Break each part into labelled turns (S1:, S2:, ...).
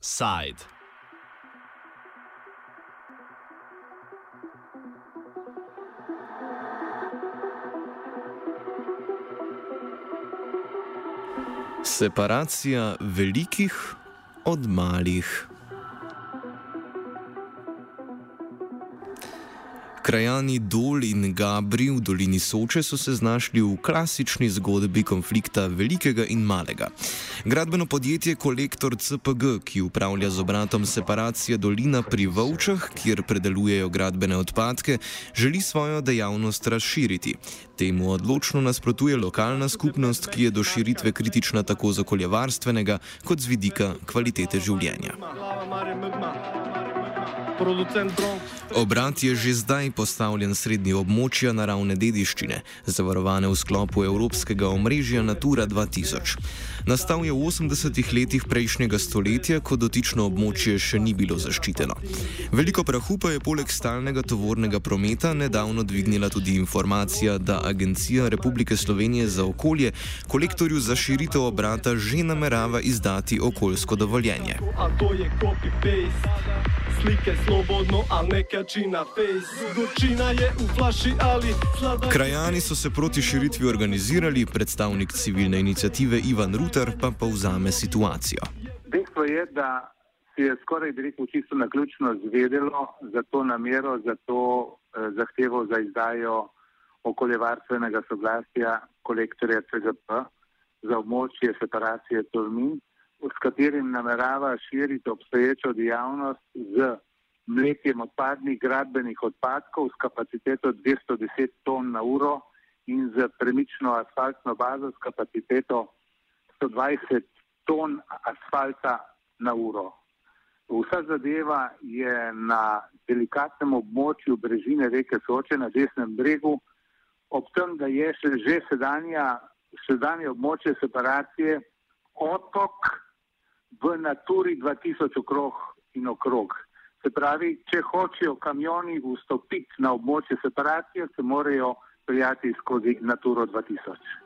S1: Side. Separacja wielkich od malich. Krajani Dol in Gabri v dolini Soče so se znašli v klasični zgodbi konflikta velikega in malega. Gradbeno podjetje Kolektor CPG, ki upravlja z obratom separacije dolina pri Vovčah, kjer predelujejo gradbene odpadke, želi svojo dejavnost razširiti. Temu odločno nasprotuje lokalna skupnost, ki je do širitve kritična tako z okoljevarstvenega kot z vidika kvalitete življenja. Obrat je že zdaj postavljen srednji območja naravne dediščine, zavarovane v sklopu Evropskega omrežja Natura 2000. Nastal je v 80-ih letih prejšnjega stoletja, ko dotično območje še ni bilo zaščiteno. Veliko prahu pa je poleg stalnega tovornega prometa nedavno dvignila tudi informacija, da Agencija Republike Slovenije za okolje kolektorju za širitev obrata že namerava izdati okoljsko dovoljenje. A to je copy-paste slike slobodno, a ne kači na face. Gorčina je v flaši ali slada. Krajani so se proti širitvi organizirali, predstavnik civilne inicijative Ivan Ruter pa povzame situacijo.
S2: Dejstvo je, da se je skoraj direktno čisto na ključno zvedelo za to namero, za to eh, zahtevo za izdajo okoljevarstvenega soglasja kolektorja CGP za območje separacije Tolmin s katerim namerava širiti obstoječo dejavnost z mletjem odpadnih gradbenih odpadkov s kapaciteto 210 ton na uro in z premično asfaltno bazo s kapaciteto 120 ton asfalta na uro. Vsa zadeva je na delikatnem območju brežine reke Soče na desnem bregu, ob tem, da je še že sedanja, sedanje območje separacije otok v naturi 2000 okrog in okrog. Se pravi, če hočejo kamioni vstopiti na območje separacije, se morajo peljati skozi naturo 2000.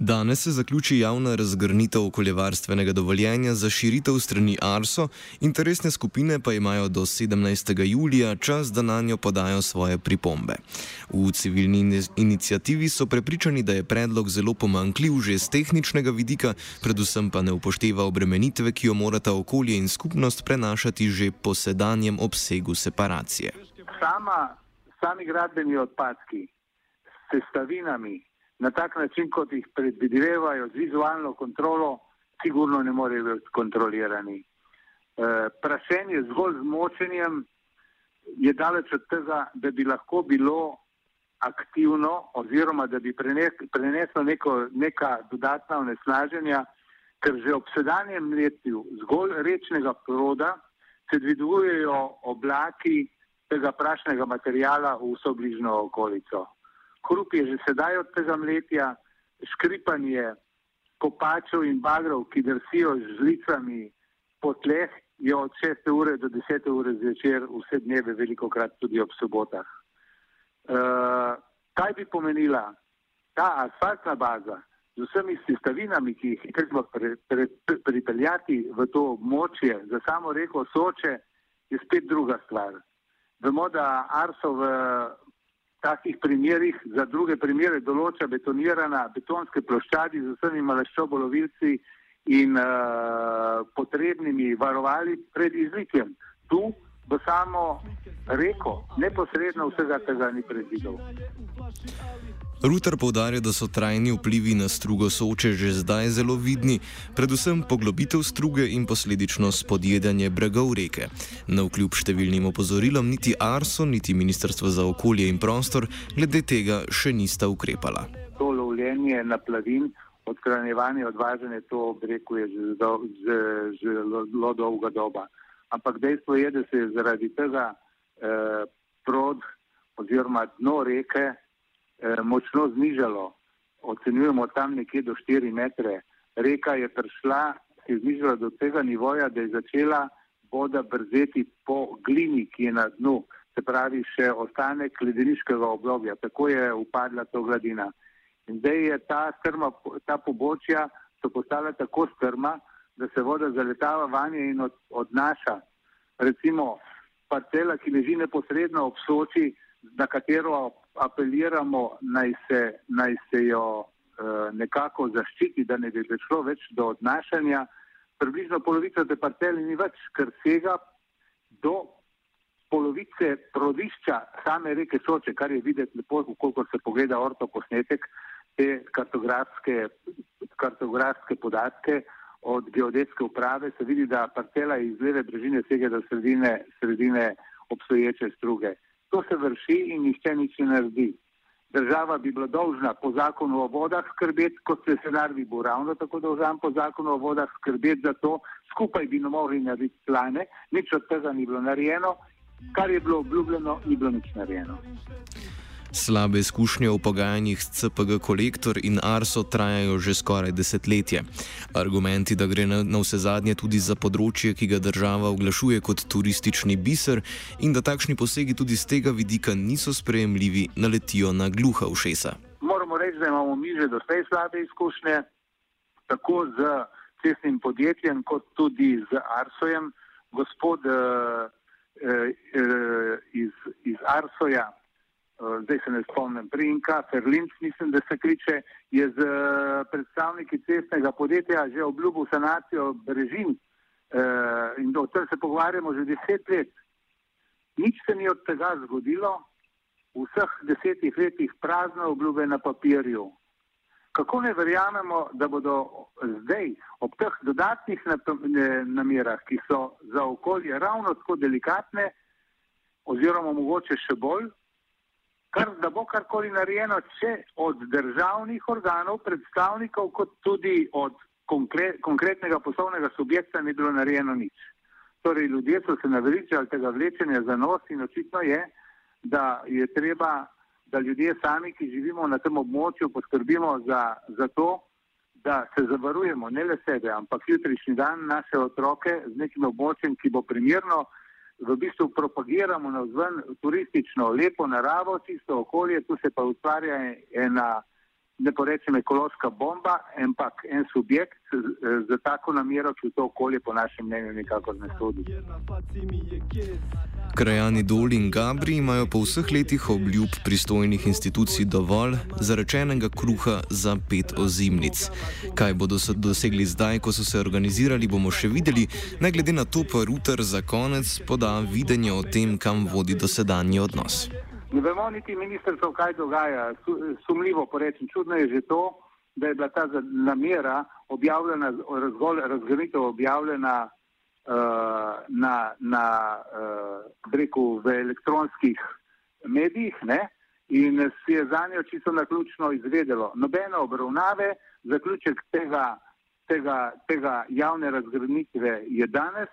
S1: Danes se zaključi javna razgrnitev okoljevarstvenega dovoljenja za širitev strani Arso, interesne skupine pa imajo do 17. julija čas, da na njo podajo svoje pripombe. V civilni inicijativi so prepričani, da je predlog zelo pomankljiv že z tehničnega vidika, predvsem pa ne upošteva obremenitve, ki jo morata okolje in skupnost prenašati že po sedanjem obsegu separacije.
S2: Sama, sami gradbeni odpadki s sestavinami na tak način, kot jih predvidevajo z vizualno kontrolo, sigurno ne morejo biti kontrolirani. E, prašenje zgolj z močenjem je daleč od tega, da bi lahko bilo aktivno oziroma da bi preneslo neko, neka dodatna onesnaženja, ker že ob sedanjem mletju zgolj rečnega proda se dvigujejo oblaki tega prašnega materijala v vso bližno okolico hrup je že sedaj od tega mletja, škripanje kopačev in bagrov, ki drsijo z žlicami po tleh, je od 6. ure do 10. ure zvečer vse dneve, veliko krat tudi ob sobotah. Uh, kaj bi pomenila ta asfaltna baza z vsemi sestavinami, ki jih je treba pre, pre, pre, pripeljati v to območje, za samo reko Soče, je spet druga stvar. Vemo, da Arso v takih primerih, za druge primere določa betonirana betonske ploščadi z vsemi maleščobolovilci in uh, potrebnimi varovali pred izlitjem. Tu v samo reko neposredno vsega tega ni predvidel.
S1: Ruter povdarja, da so trajni vplivi na strugo soče že zdaj zelo vidni, predvsem poglobitev struge in posledično spodjedanje bregov reke. Na vkljub številnim opozorilom niti Arso, niti Ministrstvo za okolje in prostor glede tega še nista ukrepala.
S2: To lovljenje na plavin, odkranjevanje, odvažanje, to obreku je že zelo dolga doba. Ampak dejstvo je, da se je zaradi tega eh, prod oziroma dno reke eh, močno znižalo, ocenjujemo tam nekje do 4 metre. Reka je prišla, se je znižala do tega nivoja, da je začela voda brzeti po glini, ki je na dnu. se pravi še ostanek ledeniškega obrobja, tako je upadla to gladina. In zdaj je ta strma, ta pobočja so postala tako strma, da se voda zaletava vanje in od, odnaša. Recimo parcela, ki leži neposredno ob soči, na katero apeliramo, naj se, naj se jo eh, nekako zaščiti, da ne bi prišlo več do odnašanja. Približno polovica te parcele ni več, ker sega do polovice prodišča same reke Soče, kar je videti lepo, koliko se pogleda ortoposnetek, te kartografske, kartografske podatke od geodetske uprave, se vidi, da parcela iz leve brežine sega do sredine, sredine obstoječe struge. To se vrši in nišče nič ne naredi. Država bi bila dolžna po zakonu o vodah skrbeti, kot se senar bi bil ravno tako dolžan po zakonu o vodah skrbeti za to, skupaj bi nam mogli narediti plane, nič od tega ni bilo narejeno kar je bilo obljubljeno, ni bilo nič narejeno.
S1: Slabe izkušnje v pogajanjih s CPG kolektor in Arso trajajo že skoraj desetletje. Argumenti, da gre na, vse zadnje tudi za področje, ki ga država oglašuje kot turistični biser in da takšni posegi tudi z tega vidika niso sprejemljivi, naletijo na gluha ušesa.
S2: Moramo reči, da imamo mi že doslej slabe izkušnje, tako z cestnim podjetjem, kot tudi z Arsojem. Gospod uh, Eh, eh, iz, iz Arsoja, eh, zdaj se ne spomnim, Prinka, Ferlinc, mislim, da se kliče, je z predstavniki cestnega podjetja že obljubil sanacijo brežin in o tem se pogovarjamo že deset let. Nič se ni od tega zgodilo, v vseh desetih letih prazne obljube na papirju. Kako ne verjamemo, da bodo zdaj ob teh dodatnih namerah, ki so za okolje ravno tako delikatne, oziroma mogoče še bolj, kar, da bo karkoli narejeno, če od državnih organov, predstavnikov, kot tudi od konkre, konkretnega poslovnega subjekta ni bilo narejeno nič. Torej, ljudje so se naveličali tega vlečenja za nos in očitno je, da je treba da ljudje sami, ki živimo na tem območju, poskrbimo za, za to, da se zavarujemo ne le sebe, ampak jutrišnji dan naše otroke z nekim območjem, ki bo primerno, v bistvu propagiramo na vzven turistično lepo naravo, čisto okolje, tu se pa ustvarja ena ne porečem ekološka bomba, ampak en subjekt za tako namero, ki v to okolje po našem mnenju nikakor ne sodi.
S1: Krajani Dol in Gabri imajo po vseh letih obljub pristojnih institucij dovolj zarečenega kruha za pet ozimnic. Kaj bodo dosegli zdaj, ko so se organizirali, bomo še videli, ne glede na to pa Ruter za konec poda videnje o tem, kam vodi dosedanji odnos.
S2: Ne vemo niti ministrstvo, kaj dogaja. Sumljivo porečem, čudno je že to, da je bila ta namera objavljena, zgolj razgrnitev objavljena uh, na, na uh, breku v elektronskih medijih ne? in se je za njo čisto naključno izvedelo. Nobene obravnave, zaključek tega, tega, tega javne razgrnitve je danes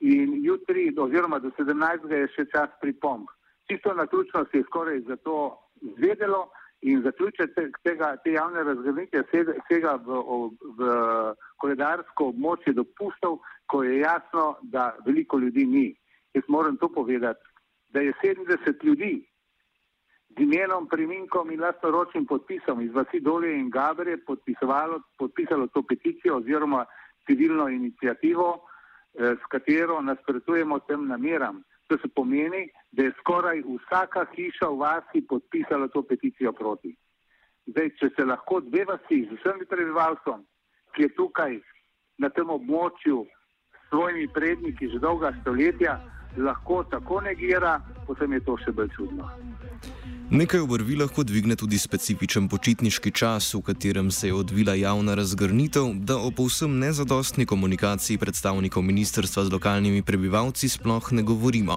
S2: in jutri, oziroma do 17. je še čas pripomb čisto na ključno se je skoraj za to izvedelo in zaključek tega, te javne razgradnike vsega v, v koledarsko območje dopustov, ko je jasno, da veliko ljudi ni. Jaz moram to povedati, da je 70 ljudi z imenom, priminkom in lastnoročnim podpisom iz vasi Dolje in Gabre podpisalo to peticijo oziroma civilno inicijativo, eh, s katero nasprotujemo tem nameram. To se pomeni, da je skoraj vsaka hiša v vasi podpisala to peticijo proti. Zdaj, če se lahko dve vasi z vsem prebivalstvom, ki je tukaj na tem območju s svojimi predniki že dolga stoletja, lahko tako negira, potem je to še bolj čudno.
S1: Nekaj obrvi lahko dvigne tudi specifičen počitniški čas, v katerem se je odvila javna razgrnitev, da o povsem nezadostni komunikaciji predstavnikov ministrstva z lokalnimi prebivalci sploh ne govorimo.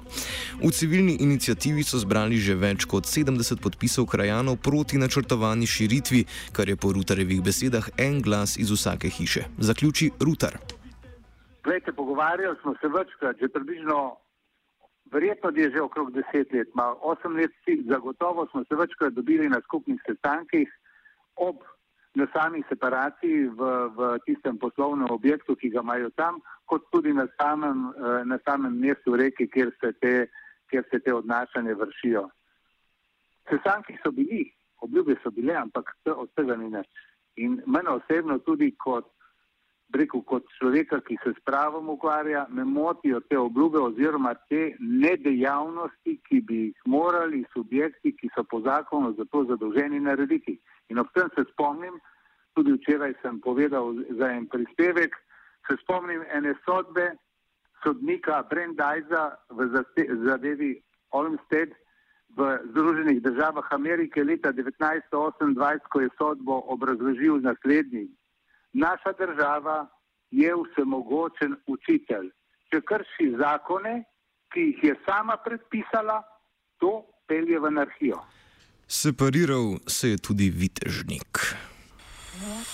S1: V civilni inicijativi so zbrali že več kot 70 podpisov krajanov proti načrtovani širitvi, kar je po Rutarevih besedah en glas iz vsake hiše. Zaključi Rutar.
S2: Glejte, pogovarjali smo se večkrat, že približno Verjetno je že okrog deset let, malo osem let, zagotovo smo se večkrat dobili na skupnih sestankih ob na sami separaciji v, v tistem poslovnem objektu, ki ga imajo tam, kot tudi na samem, eh, na samem mestu reki, kjer se te, kjer se te odnašanje vršijo. Sestanki so bili, obljube so bile, ampak od tega ni nič. In mene osebno tudi kot, rekel, kot človeka, ki se s pravom ukvarja, me motijo te obljube oziroma te nedejavnosti, ki bi jih morali subjekti, ki so po zakonu za to zadolženi, narediti. In ob tem se spomnim, tudi včeraj sem povedal za en prispevek, se spomnim ene sodbe sodnika Brendajza v zadevi Olmsted v Združenih državah Amerike leta 1928, ko je sodbo obrazložil naslednji. Naša država je vsemogočen učitelj. Če krši zakone, ki jih je sama predpisala, to pelje v anarhijo.
S1: Separiral se je tudi vitežnik.